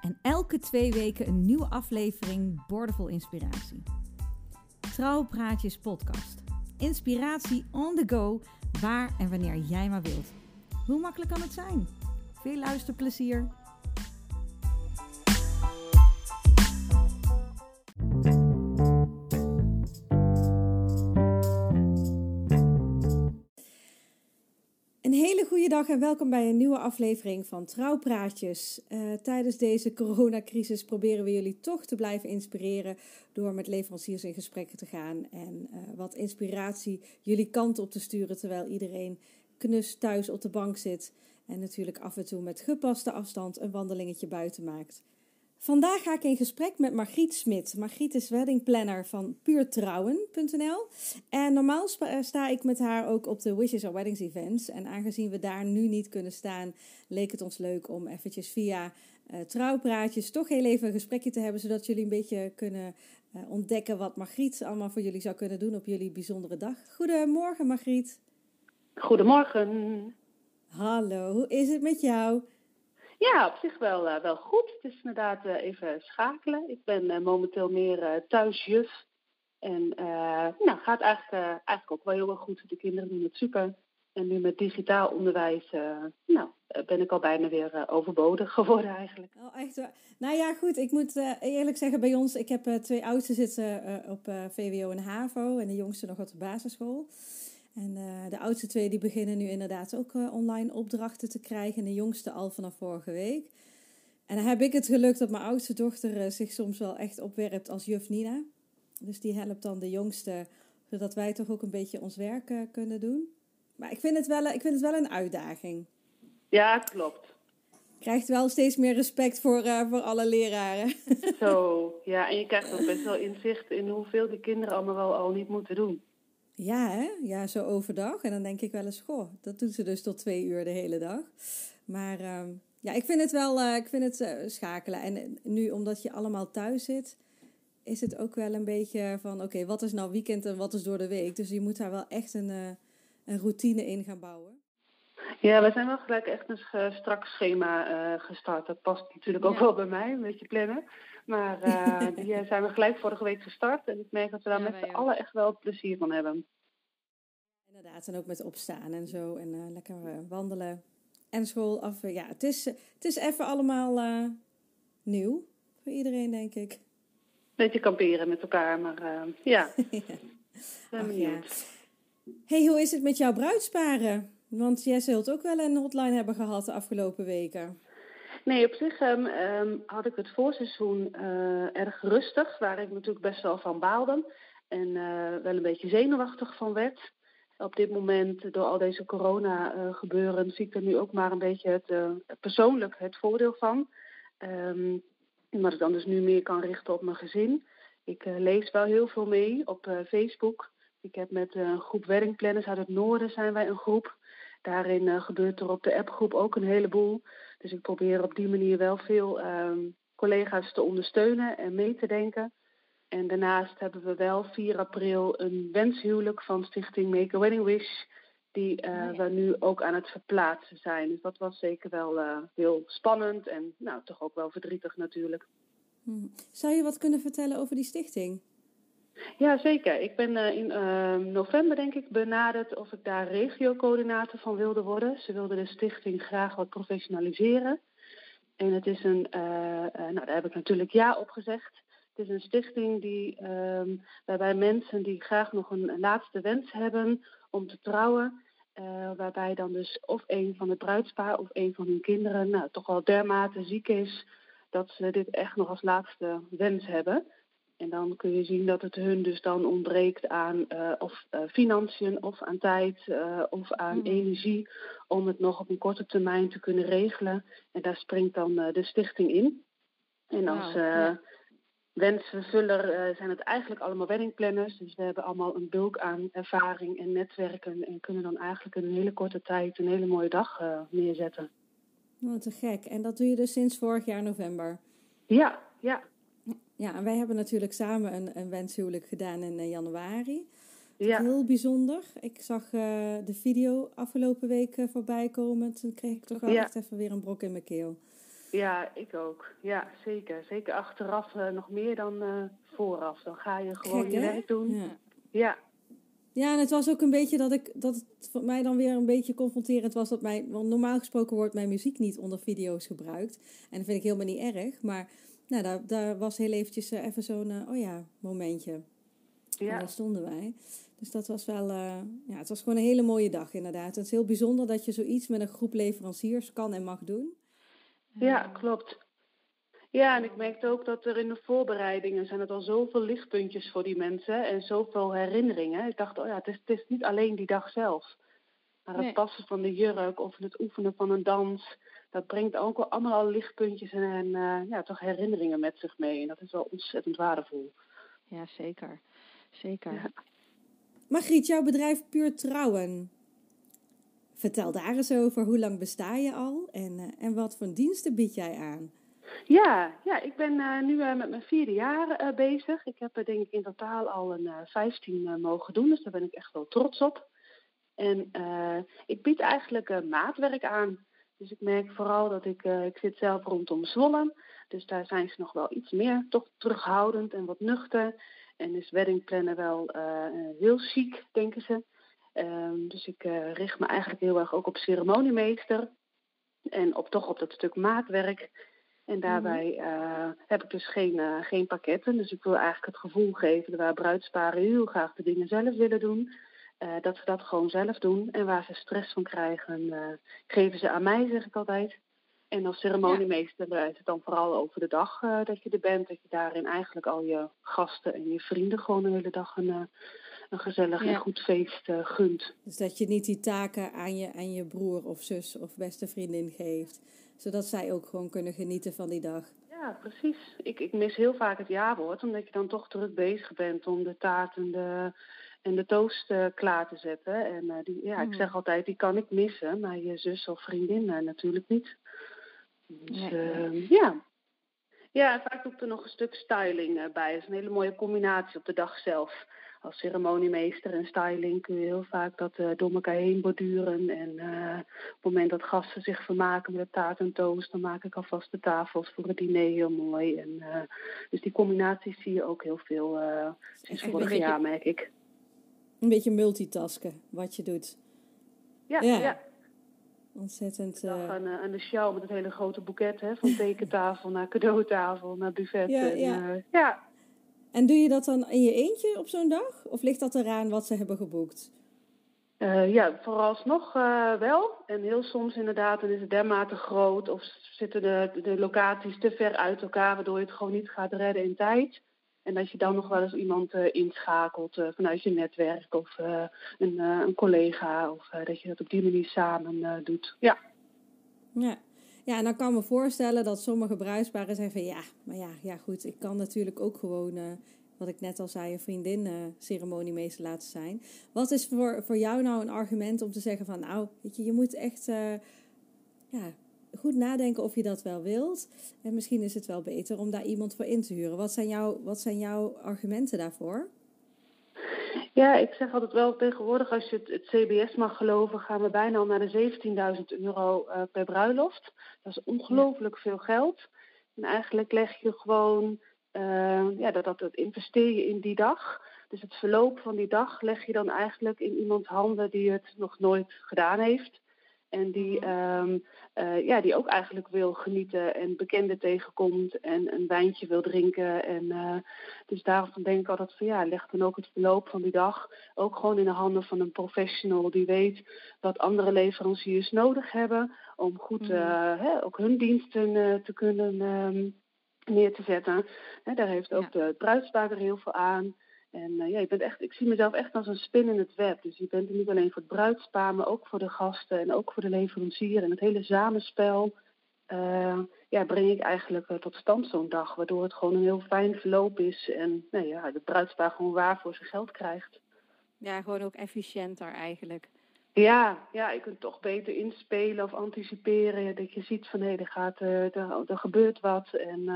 En elke twee weken een nieuwe aflevering Bordevol Inspiratie. Trouwpraatjes podcast. Inspiratie on the go, waar en wanneer jij maar wilt. Hoe makkelijk kan het zijn? Veel luisterplezier! Dag en welkom bij een nieuwe aflevering van Trouwpraatjes. Uh, tijdens deze coronacrisis proberen we jullie toch te blijven inspireren door met leveranciers in gesprek te gaan en uh, wat inspiratie jullie kant op te sturen terwijl iedereen knus thuis op de bank zit en natuurlijk af en toe met gepaste afstand een wandelingetje buiten maakt. Vandaag ga ik in gesprek met Margriet Smit. Margriet is weddingplanner van puurtrouwen.nl. En normaal sta ik met haar ook op de Wishes or Weddings events. En aangezien we daar nu niet kunnen staan, leek het ons leuk om eventjes via uh, trouwpraatjes toch heel even een gesprekje te hebben. Zodat jullie een beetje kunnen uh, ontdekken wat Margriet allemaal voor jullie zou kunnen doen op jullie bijzondere dag. Goedemorgen Margriet. Goedemorgen. Hallo, hoe is het met jou? Ja, op zich wel, uh, wel goed. Het is inderdaad uh, even schakelen. Ik ben uh, momenteel meer thuisjuf. En nou, gaat eigenlijk, eigenlijk ook wel heel erg goed. De kinderen doen het super. En nu met digitaal onderwijs nou, ben ik al bijna weer overbodig geworden eigenlijk. Oh, echt waar? Nou ja, goed. Ik moet eerlijk zeggen, bij ons, ik heb twee oudsten zitten op VWO en HAVO. En de jongste nog op de basisschool. En uh, de oudste twee die beginnen nu inderdaad ook uh, online opdrachten te krijgen. En de jongste al vanaf vorige week. En dan heb ik het geluk dat mijn oudste dochter uh, zich soms wel echt opwerpt als juf Nina. Dus die helpt dan de jongste, zodat wij toch ook een beetje ons werk kunnen doen. Maar ik vind, het wel, ik vind het wel een uitdaging. Ja, klopt. Krijgt wel steeds meer respect voor, voor alle leraren. Zo, ja. En je krijgt ook best wel inzicht in hoeveel de kinderen allemaal wel al niet moeten doen. Ja, hè? Ja, zo overdag. En dan denk ik wel eens, goh, dat doet ze dus tot twee uur de hele dag. Maar uh, ja, ik vind het wel, uh, ik vind het uh, schakelen. En nu, omdat je allemaal thuis zit, is het ook wel een beetje van, oké, okay, wat is nou weekend en wat is door de week? Dus je moet daar wel echt een, een routine in gaan bouwen. Ja, we zijn wel gelijk echt een strak schema gestart. Dat past natuurlijk ook ja. wel bij mij, een beetje plannen. Maar uh, die zijn we gelijk vorige week gestart. En ik merk dat we daar ja, met z'n allen echt wel plezier van hebben. Inderdaad, en ook met opstaan en zo. En uh, lekker uh, wandelen. En school af. Ja, het is, het is even allemaal nieuw. Voor iedereen, denk ik. Beetje kamperen met elkaar, maar ja. Ja. hey, hoe is het met jouw bruidsparen? Want jij zult ook wel een hotline hebben gehad de afgelopen weken. Nee, op zich um, um, had ik het voorseizoen uh, erg rustig, waar ik natuurlijk best wel van baalde en uh, wel een beetje zenuwachtig van werd. Op dit moment, door al deze corona-gebeuren, uh, zie ik er nu ook maar een beetje het, persoonlijk het voordeel van. Um, omdat ik dan dus nu meer kan richten op mijn gezin. Ik lees wel heel veel mee op Facebook. Ik heb met een groep weddingplanners uit het noorden zijn wij een groep. Daarin gebeurt er op de appgroep ook een heleboel. Dus ik probeer op die manier wel veel um, collega's te ondersteunen en mee te denken. En daarnaast hebben we wel 4 april een wenshuwelijk van Stichting Make a Wedding Wish. Die uh, oh ja. we nu ook aan het verplaatsen zijn. Dus dat was zeker wel uh, heel spannend en nou, toch ook wel verdrietig natuurlijk. Hmm. Zou je wat kunnen vertellen over die stichting? Ja, zeker. Ik ben uh, in uh, november, denk ik, benaderd of ik daar regiocoördinator van wilde worden. Ze wilden de stichting graag wat professionaliseren. En het is een, uh, nou daar heb ik natuurlijk ja op gezegd. Het is een stichting die, um, waarbij mensen die graag nog een, laatste wens hebben om te trouwen, waarbij dan dus of een van het bruidspaar of een van hun kinderen nou, toch wel dermate ziek is dat ze dit echt nog als laatste wens hebben. En dan kun je zien dat het hun dus dan ontbreekt aan uh, of uh, financiën of aan tijd uh, of aan mm. energie om het nog op een korte termijn te kunnen regelen. En daar springt dan de stichting in. En als ja. wensvervuller zijn het eigenlijk allemaal weddingplanners. Dus we hebben allemaal een bulk aan ervaring en netwerken. En kunnen dan eigenlijk in een hele korte tijd een hele mooie dag neerzetten. Wat te gek. En dat doe je dus sinds vorig jaar november? Ja, ja. Ja, en wij hebben natuurlijk samen een, een wenshuwelijk gedaan in januari. Ja. Heel bijzonder. Ik zag uh, de video afgelopen week uh, voorbij komen. Toen kreeg ik toch wel echt even weer een brok in mijn keel. Ja, ik ook. Ja, zeker. Zeker achteraf nog meer dan vooraf. Dan ga je gewoon Gek, je werk doen. Ja. ja. Ja, en het was ook een beetje dat ik dat het voor mij dan weer een beetje confronterend was dat mij, want normaal gesproken wordt mijn muziek niet onder video's gebruikt. En dat vind ik helemaal niet erg. Maar nou, daar, daar was heel eventjes even zo'n, oh ja, momentje. Ja. En daar stonden wij. Dus dat was wel, uh, ja, het was gewoon een hele mooie dag inderdaad. Het is heel bijzonder dat je zoiets met een groep leveranciers kan en mag doen. Ja, klopt. Ja, en ik merkte ook dat er in de voorbereidingen zijn het al zoveel lichtpuntjes voor die mensen en zoveel herinneringen. Ik dacht, oh ja, het is, het is niet alleen die dag zelf. Maar het passen van de jurk of het oefenen van een dans, dat brengt ook allemaal al lichtpuntjes en, uh, ja, toch herinneringen met zich mee. En dat is wel ontzettend waardevol. Ja, zeker. Zeker. Ja. Margriet, jouw bedrijf Puur Trouwen. Vertel daar eens over. Hoe lang besta je al en, uh, en wat voor diensten bied jij aan? Ja, ja ik ben uh, nu uh, met mijn vierde jaar bezig. Ik heb denk ik in totaal al een 15 mogen doen, dus daar ben ik echt wel trots op. En ik bied eigenlijk maatwerk aan. Dus ik merk vooral dat ik, ik zit zelf rondom Zwolle. Dus daar zijn ze nog wel iets meer toch terughoudend en wat nuchter. En is weddingplannen wel uh, heel chic, denken ze. Um, dus ik uh, richt me eigenlijk heel erg ook op ceremoniemeester. En op, toch op dat stuk maatwerk. En daarbij uh, heb ik dus geen, geen pakketten. Dus ik wil eigenlijk het gevoel geven waar bruidsparen heel graag de dingen zelf willen doen. Dat ze dat gewoon zelf doen. En waar ze stress van krijgen, geven ze aan mij, zeg ik altijd. En als ceremoniemeester ja. is het dan vooral over de dag uh, dat je er bent. Dat je daarin eigenlijk al je gasten en je vrienden gewoon de hele dag een, een gezellig en goed feest gunt. Dus dat je niet die taken aan je, aan je broer of zus of beste vriendin geeft. Zodat zij ook gewoon kunnen genieten van die dag. Ja, precies. Ik, ik mis heel vaak het ja-woord. Omdat je dan toch druk bezig bent om de taart en de, en de toast klaar te zetten. En die, ja, ik hmm. zeg altijd, die kan ik missen. Maar je zus of vriendin natuurlijk niet. Dus uh, ja. Ja, vaak doe ik er nog een stuk styling bij. Dat is een hele mooie combinatie op de dag zelf. Als ceremoniemeester en styling kun je heel vaak dat door elkaar heen borduren. En op het moment dat gasten zich vermaken met taart en toast, dan maak ik alvast de tafels voor het diner heel mooi. En, dus die combinaties zie je ook heel veel sinds vorig jaar, merk ik. Een beetje multitasken, wat je doet. ja. ja. Ontzettend. Uh... Aan, aan, de show met het hele grote boeket, hè? Van tekentafel naar cadeautafel naar buffet. Ja, en, ja. Uh, ja. En doe je dat dan in je eentje op zo'n dag? Of ligt dat eraan wat ze hebben geboekt? Uh, ja, vooralsnog uh, wel. En heel soms inderdaad, dan is het dermate groot of zitten de, de locaties te ver uit elkaar, waardoor je het gewoon niet gaat redden in tijd. En dat je dan nog wel eens iemand uh, inschakelt uh, vanuit je netwerk of uh, een, een, collega. Of dat je dat op die manier samen doet. Ja. ja. Ja, en dan kan ik me voorstellen dat sommige bruidsparen zeggen van ja, maar ja, ja goed, ik kan natuurlijk ook gewoon, wat ik net al zei, een vriendin ceremoniemeester laten zijn. Wat is voor, voor jou nou een argument om te zeggen van nou, weet je, je moet echt ja, goed nadenken of je dat wel wilt. En misschien is het wel beter om daar iemand voor in te huren. Wat zijn, jouw, wat zijn jouw argumenten daarvoor? Ja, ik zeg altijd wel tegenwoordig, als je het, het CBS mag geloven, gaan we bijna al naar de 17.000 euro uh, per bruiloft. Dat is ongelooflijk veel geld. En eigenlijk leg je gewoon, uh, ja, dat, dat, dat investeer je in die dag. Dus het verloop van die dag leg je dan eigenlijk in iemands handen die het nog nooit gedaan heeft. En die, um, uh, ja, die ook eigenlijk wil genieten en bekenden tegenkomt en een wijntje wil drinken. En uh, dus daarom denk ik altijd van ja, leg dan ook het verloop van die dag ook gewoon in de handen van een professional die weet wat andere leveranciers nodig hebben om goed uh, hè, ook hun diensten te kunnen um, neer te zetten. Hè, daar heeft ook ja. de bruidspaar heel veel aan. En uh, ja, je bent echt, ik zie mezelf echt als een spin in het web. Dus je bent er niet alleen voor het bruidspaar, maar ook voor de gasten en ook voor de leverancier en het hele samenspel. Uh, ja, breng ik eigenlijk tot stand zo'n dag. Waardoor het gewoon een heel fijn verloop is. En nou ja, de bruidspaar gewoon waar voor zijn geld krijgt. Ja, gewoon ook efficiënter eigenlijk. Ja, ja, je kunt toch beter inspelen of anticiperen. Dat je ziet van hé, er, gaat, er, er gebeurt wat. En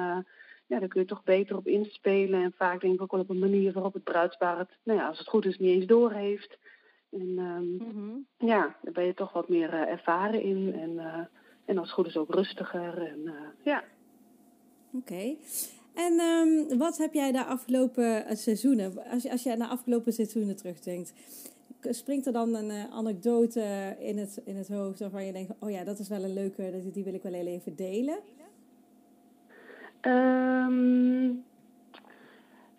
ja, daar kun je toch beter op inspelen. En vaak denk ik ook wel op een manier waarop het bruidspaar het, nou ja, als het goed is, niet eens doorheeft. En um, mm ja, daar ben je toch wat meer uh, ervaren in. En, uh, en als het goed is ook rustiger. En, uh, ja. Oké. Okay. En um, wat heb jij de afgelopen seizoenen, als, als je naar afgelopen seizoenen terugdenkt, springt er dan een anekdote in het, in het hoofd waarvan je denkt, oh ja, dat is wel een leuke, die wil ik wel heel even delen? Um,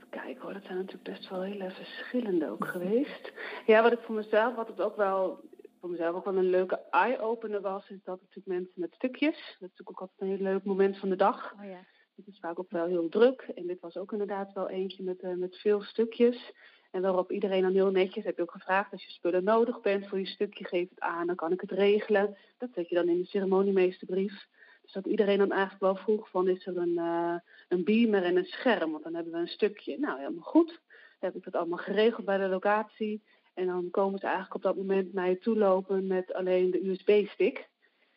kijk hoor, dat zijn natuurlijk best wel hele verschillende ook geweest. Ja, wat ik voor mezelf, wat het ook wel, voor mezelf ook wel een leuke eye-opener was, is dat natuurlijk mensen met stukjes, dat is natuurlijk ook altijd een heel leuk moment van de dag. Oh ja. Het is vaak ook wel heel druk en dit was ook inderdaad wel eentje met, uh, met veel stukjes. En waarop iedereen dan heel netjes, heb je ook gevraagd, als je spullen nodig bent voor je stukje, geef het aan, dan kan ik het regelen. Dat zet je dan in de ceremoniemeesterbrief. Dus dat iedereen dan eigenlijk wel vroeg van is er een, uh, een beamer en een scherm, want dan hebben we een stukje. Nou, helemaal goed. Dan heb ik dat allemaal geregeld bij de locatie. En dan komen ze eigenlijk op dat moment naar je toe lopen met alleen de USB-stick.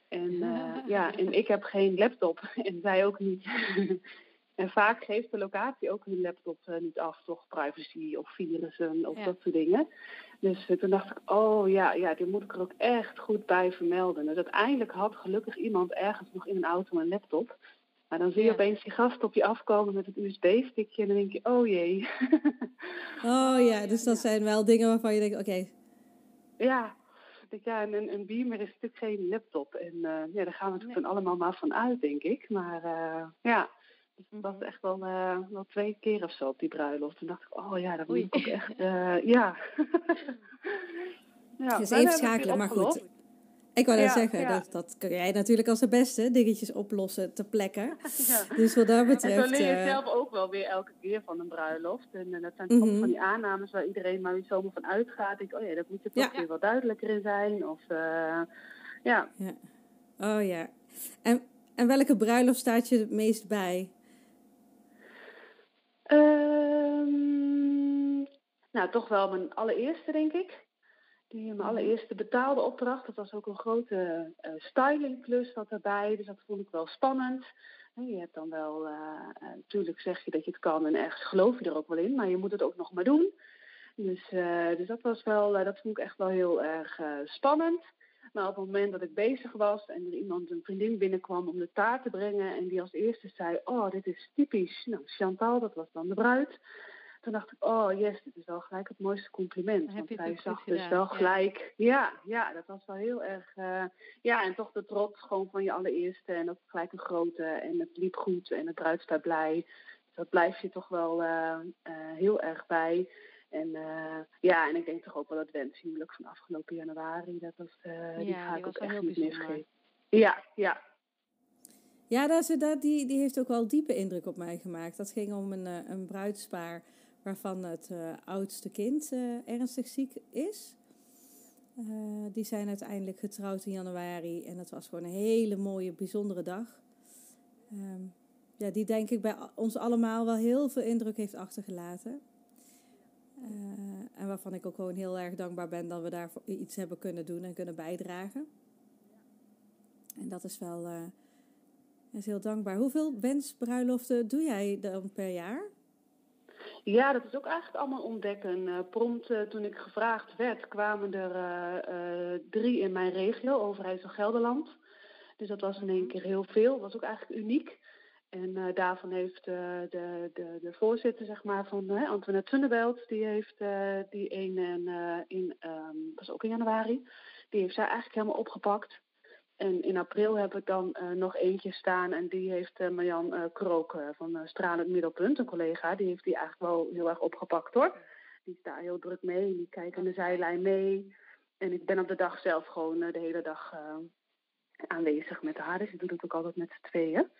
En uh, ja, en ik heb geen laptop en zij ook niet. En vaak geeft de locatie ook hun laptop uh, niet af, toch privacy of virussen of ja. dat soort dingen. Dus uh, toen dacht ik, oh ja, ja, die moet ik er ook echt goed bij vermelden. Dus uiteindelijk had gelukkig iemand ergens nog in een auto een laptop. Maar dan zie je ja. opeens die gast op je afkomen met het USB-stickje en dan denk je, oh jee. oh ja, dus dat zijn wel dingen waarvan je denkt, oké. Okay. Ja, ja, een, een beamer is natuurlijk geen laptop. En uh, ja, daar gaan we natuurlijk nee. allemaal maar van uit, denk ik. Maar uh, ja, dus dat was echt wel, uh, wel twee keer of zo op die bruiloft. Toen dacht ik, oh ja, dat moet ik ook echt, ja. ja. Dus even schakelen, maar goed. Ik wou ja, zeggen, ja. dat, dat kun jij natuurlijk als de beste dingetjes oplossen te plekken. Ja. Dus wat dat betreft... En zo leer je uh... zelf ook wel weer elke keer van een bruiloft. En, en dat zijn toch mm -hmm. van die aannames waar iedereen maar zomaar van uitgaat. Ik, oh ja, dat moet er toch weer wat duidelijker in zijn. Of, uh, ja. ja. Oh ja. En, en welke bruiloft staat je het meest bij? Um, nou, toch wel mijn allereerste, denk ik. Die mijn allereerste betaalde opdracht. Dat was ook een grote uh, stylingklus wat erbij. Dus dat vond ik wel spannend. Je hebt dan wel, uh, natuurlijk zeg je dat je het kan en ergens geloof je er ook wel in, maar je moet het ook nog maar doen. Dus, uh, dus dat was wel, dat vond ik echt wel heel erg spannend. Maar op het moment dat ik bezig was en er iemand, een vriendin binnenkwam om de taart te brengen en die als eerste zei, oh dit is typisch, nou Chantal, dat was dan de bruid. Toen dacht ik, oh yes, dit is wel gelijk het mooiste compliment. Want hij zag dus gedaan. wel gelijk. Ja. ja, dat was wel heel erg. Uh, ja, en toch de trots gewoon van je allereerste. En ook gelijk een grote. En het liep goed. En het bruidspaar blij. Dus dat blijft je toch wel uh, uh, heel erg bij. En ja, en ik denk toch ook wel dat wenshuwelijk van afgelopen januari. Dat was, die ja, ga ik ook echt niet misgeven. Ja, ja, ja, dat is, dat, die, die heeft ook wel diepe indruk op mij gemaakt. Dat ging om een, een bruidspaar waarvan het uh, oudste kind uh, ernstig ziek is. Uh, die zijn uiteindelijk getrouwd in januari en dat was gewoon een hele mooie, bijzondere dag. Um, ja, die denk ik bij ons allemaal wel heel veel indruk heeft achtergelaten. En waarvan ik ook gewoon heel erg dankbaar ben dat we daar iets hebben kunnen doen en kunnen bijdragen. En dat is wel is heel dankbaar. Hoeveel wensbruiloften doe jij dan per jaar? Ja, dat is ook eigenlijk allemaal ontdekken. Uh, prompt uh, toen ik gevraagd werd, kwamen er drie in mijn regio, Overijssel Gelderland. Dus dat was in één keer heel veel. Was ook eigenlijk uniek. En daarvan heeft de, de, de voorzitter zeg maar, van Antoinette Tunnebelt, die heeft die een in, in um, was ook in januari, die heeft zij eigenlijk helemaal opgepakt. En in april heb ik dan uh, nog eentje staan en die heeft uh, Marjan uh, Krook van Stralend Middelpunt, een collega, die heeft die eigenlijk wel heel erg opgepakt hoor. Die is daar heel druk mee, die kijkt aan de zijlijn mee. En ik ben op de dag zelf gewoon de hele dag aanwezig met haar, dus ik doe dat ook altijd met z'n tweeën.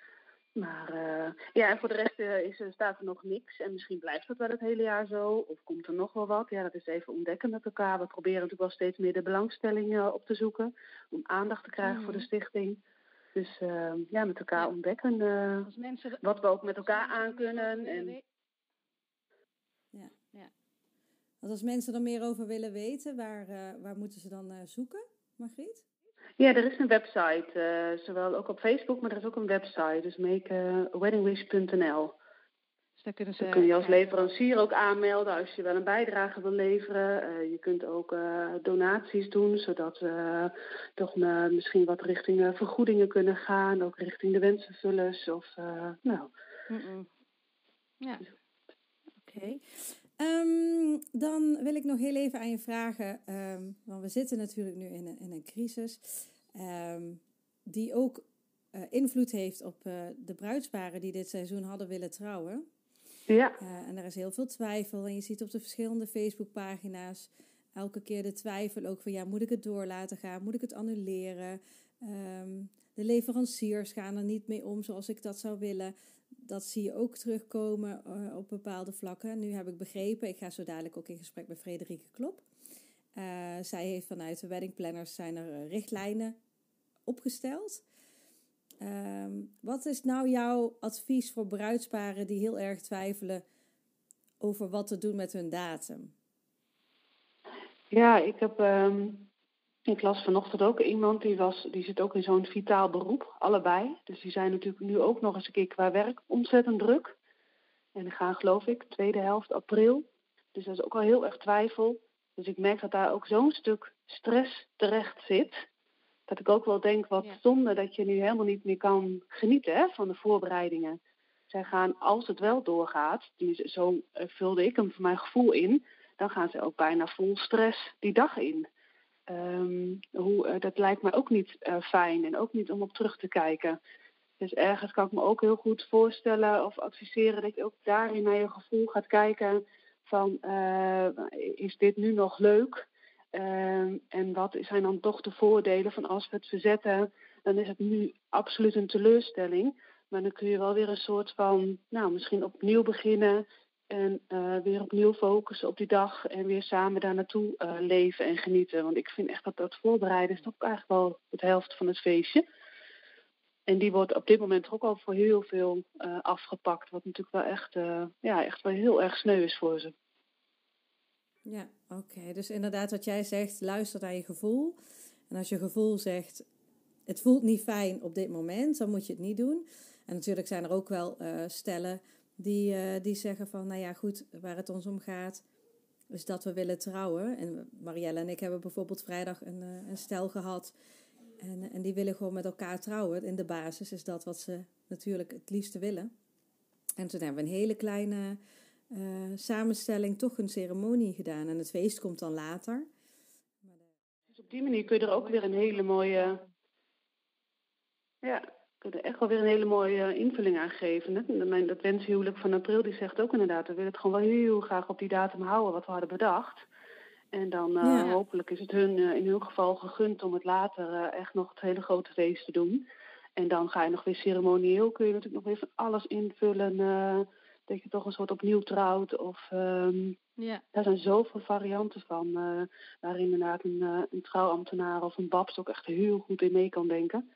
Maar uh, ja, en voor de rest uh, is, staat er nog niks. En misschien blijft dat wel het hele jaar zo. Of komt er nog wel wat. Ja, dat is even ontdekken met elkaar. We proberen natuurlijk wel steeds meer de belangstelling uh, op te zoeken. Om aandacht te krijgen mm. voor de stichting. Dus ja, met elkaar ontdekken mensen... wat we ook met elkaar aankunnen. En... Ja. ja. Want als mensen er meer over willen weten, waar, waar moeten ze dan zoeken, Margriet? Ja, er is een website, zowel ook op Facebook, maar er is ook een website, dus makeweddingwish.nl. Dus kunnen ze. Dan kun je als leverancier ook aanmelden als je wel een bijdrage wil leveren. Uh, je kunt ook uh, donaties doen, zodat we toch misschien wat richting vergoedingen kunnen gaan. Ook richting de wensenvullers. Of, nou. Mm -mm. Ja. Oké. Okay. Um, ehm, dan wil ik nog heel even aan je vragen. Um, want we zitten natuurlijk nu in een, in een crisis. Um, die ook invloed heeft op de bruidsparen die dit seizoen hadden willen trouwen. Ja. Uh, en er is heel veel twijfel. En je ziet op de verschillende Facebookpagina's elke keer de twijfel ook van ja, moet ik het door laten gaan? Moet ik het annuleren? De leveranciers gaan er niet mee om zoals ik dat zou willen. Dat zie je ook terugkomen uh, op bepaalde vlakken. Nu heb ik begrepen, ik ga zo dadelijk ook in gesprek met Frederike Klop. Uh, zij heeft vanuit de weddingplanners zijn er richtlijnen opgesteld. Um, wat is nou jouw advies voor bruidsparen die heel erg twijfelen over wat te doen met hun datum? Ja, ik heb. Um, ik las vanochtend ook iemand die, was, die zit ook in zo'n vitaal beroep, allebei. Dus die zijn natuurlijk nu ook nog eens een keer qua werk ontzettend druk. En die gaan, geloof ik, tweede helft april. Dus dat is ook al heel erg twijfel. Dus ik merk dat daar ook zo'n stuk stress terecht zit dat ik ook wel denk, wat zonde dat je nu helemaal niet meer kan genieten hè, van de voorbereidingen. Zij gaan, als het wel doorgaat, die, zo uh, vulde ik hem voor mijn gevoel in, dan gaan ze ook bijna vol stress die dag in. Um, hoe, uh, dat lijkt me ook niet uh, fijn en ook niet om op terug te kijken. Dus ergens kan ik me ook heel goed voorstellen of adviseren dat je ook daarin naar je gevoel gaat kijken van is dit nu nog leuk? Ehm, en wat zijn dan toch de voordelen van als we het verzetten, dan is het nu absoluut een teleurstelling. Maar dan kun je wel weer een soort van, nou, misschien opnieuw beginnen. En uh, weer opnieuw focussen op die dag. En weer samen daar naartoe uh, leven en genieten. Want ik vind echt dat dat voorbereiden is toch eigenlijk wel het helft van het feestje. En die wordt op dit moment ook al voor heel veel uh, afgepakt. Wat natuurlijk wel echt, ja, echt wel heel erg sneu is voor ze. Ja, oké. Dus inderdaad wat jij zegt, luister naar je gevoel. En als je gevoel zegt, het voelt niet fijn op dit moment, dan moet je het niet doen. En natuurlijk zijn er ook wel stellen die, uh, die zeggen van, nou ja goed, waar het ons om gaat, is dat we willen trouwen. En Marielle en ik hebben bijvoorbeeld vrijdag een, uh, een stel gehad. En, en die willen gewoon met elkaar trouwen. In de basis is dat wat ze natuurlijk het liefste willen. En toen hebben we een hele kleine uh, samenstelling toch een ceremonie gedaan. En het feest komt dan later. Dus op die manier kun je er ook weer een hele mooie. Ja, je er echt wel weer een hele mooie invulling aan geven. Mijn, dat wenshuwelijk van april die zegt ook inderdaad, we willen het gewoon wel heel graag op die datum houden wat we hadden bedacht. En dan uh, hopelijk is het hun uh, in hun geval gegund om het later uh, echt nog het hele grote feest te doen. En dan ga je nog weer ceremonieel, kun je natuurlijk nog weer van alles invullen dat je toch een soort opnieuw trouwt. Of um, ja. daar zijn zoveel varianten van. Uh, waar inderdaad een, een trouwambtenaar of een babs ook echt heel goed in mee kan denken.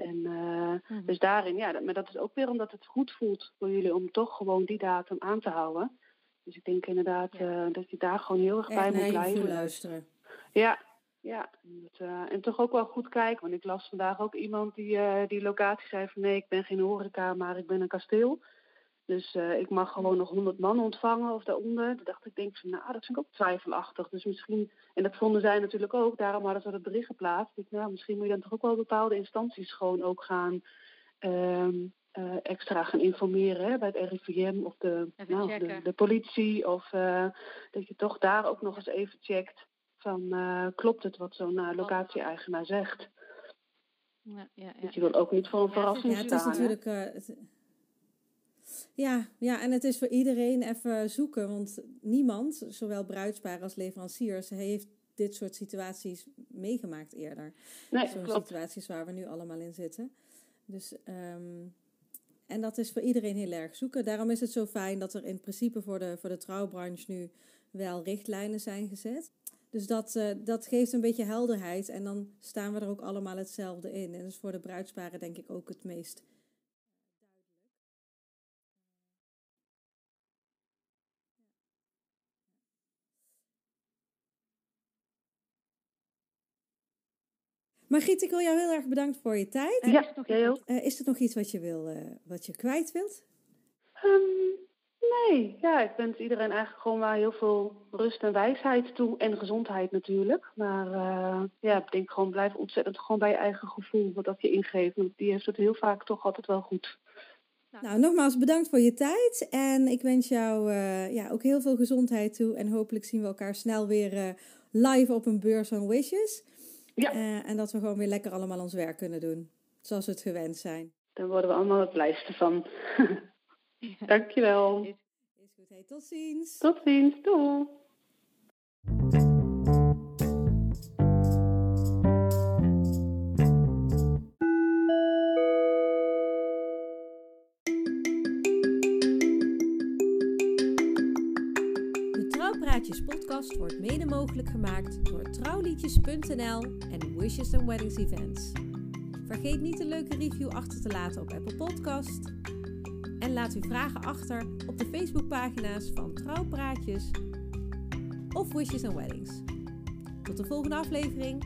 En uh, dus daarin, ja, dat, maar dat is ook weer omdat het goed voelt voor jullie om toch gewoon die datum aan te houden. Dus ik denk inderdaad ja. dat je daar gewoon heel erg bij moet blijven. luisteren. Ja, ja. Dat, en toch ook wel goed kijken. Want ik las vandaag ook iemand die die locatie zei van nee, ik ben geen horeca, maar ik ben een kasteel. Dus uh, ik mag gewoon nog 100 man ontvangen of daaronder. Toen dacht ik, denk van, nou, dat vind ik ook twijfelachtig. Dus misschien, en dat vonden zij natuurlijk ook, daarom hadden ze dat bericht geplaatst. Ik, nou, misschien moet je dan toch ook wel bepaalde instanties gewoon ook gaan uh, uh, extra gaan informeren hè, bij het RIVM of de, nou, de, de, politie. Of uh, dat je toch daar ook nog eens even checkt van klopt het wat zo'n locatie-eigenaar zegt. Ja, ja, ja. Dus je wil ook niet voor een verrassing ja, het Is natuurlijk, ja, ja, en het is voor iedereen even zoeken, want niemand, zowel bruidspaar als leveranciers, heeft dit soort situaties meegemaakt eerder. Nee, Zo'n situaties waar we nu allemaal in zitten. Dus, um, en dat is voor iedereen heel erg zoeken. Daarom is het zo fijn dat er in principe voor de, voor de trouwbranche nu wel richtlijnen zijn gezet. Dus dat, uh, dat geeft een beetje helderheid en dan staan we er ook allemaal hetzelfde in. En dat is voor de bruidsparen denk ik ook het meest Margriet, ik wil jou heel erg bedankt voor je tijd. Ja, is, nog uh, is er nog iets wat je, wil, uh, wat je kwijt wilt? Um, nee, ja, ik wens iedereen eigenlijk gewoon maar heel veel rust en wijsheid toe. En gezondheid natuurlijk. Maar uh, ja, ik denk gewoon blijf ontzettend gewoon bij je eigen gevoel wat dat je ingeeft. Want die heeft het heel vaak toch altijd wel goed. Nou, nou nogmaals bedankt voor je tijd. En ik wens jou ja, ook heel veel gezondheid toe. En hopelijk zien we elkaar snel weer live op een beurs van Wishes. Ja. Uh, en dat we gewoon weer lekker allemaal ons werk kunnen doen. Zoals we het gewend zijn. Daar worden we allemaal het blijste van. Dankjewel. Is, is goed. Hey, tot ziens. Tot ziens. Doei. Praatjes podcast wordt mede mogelijk gemaakt door en Wishes and Weddings Events. Vergeet niet een leuke review achter te laten op Apple Podcast. En laat uw vragen achter op de Facebookpagina's van Trouwpraatjes of Wishes and Weddings. Tot de volgende aflevering.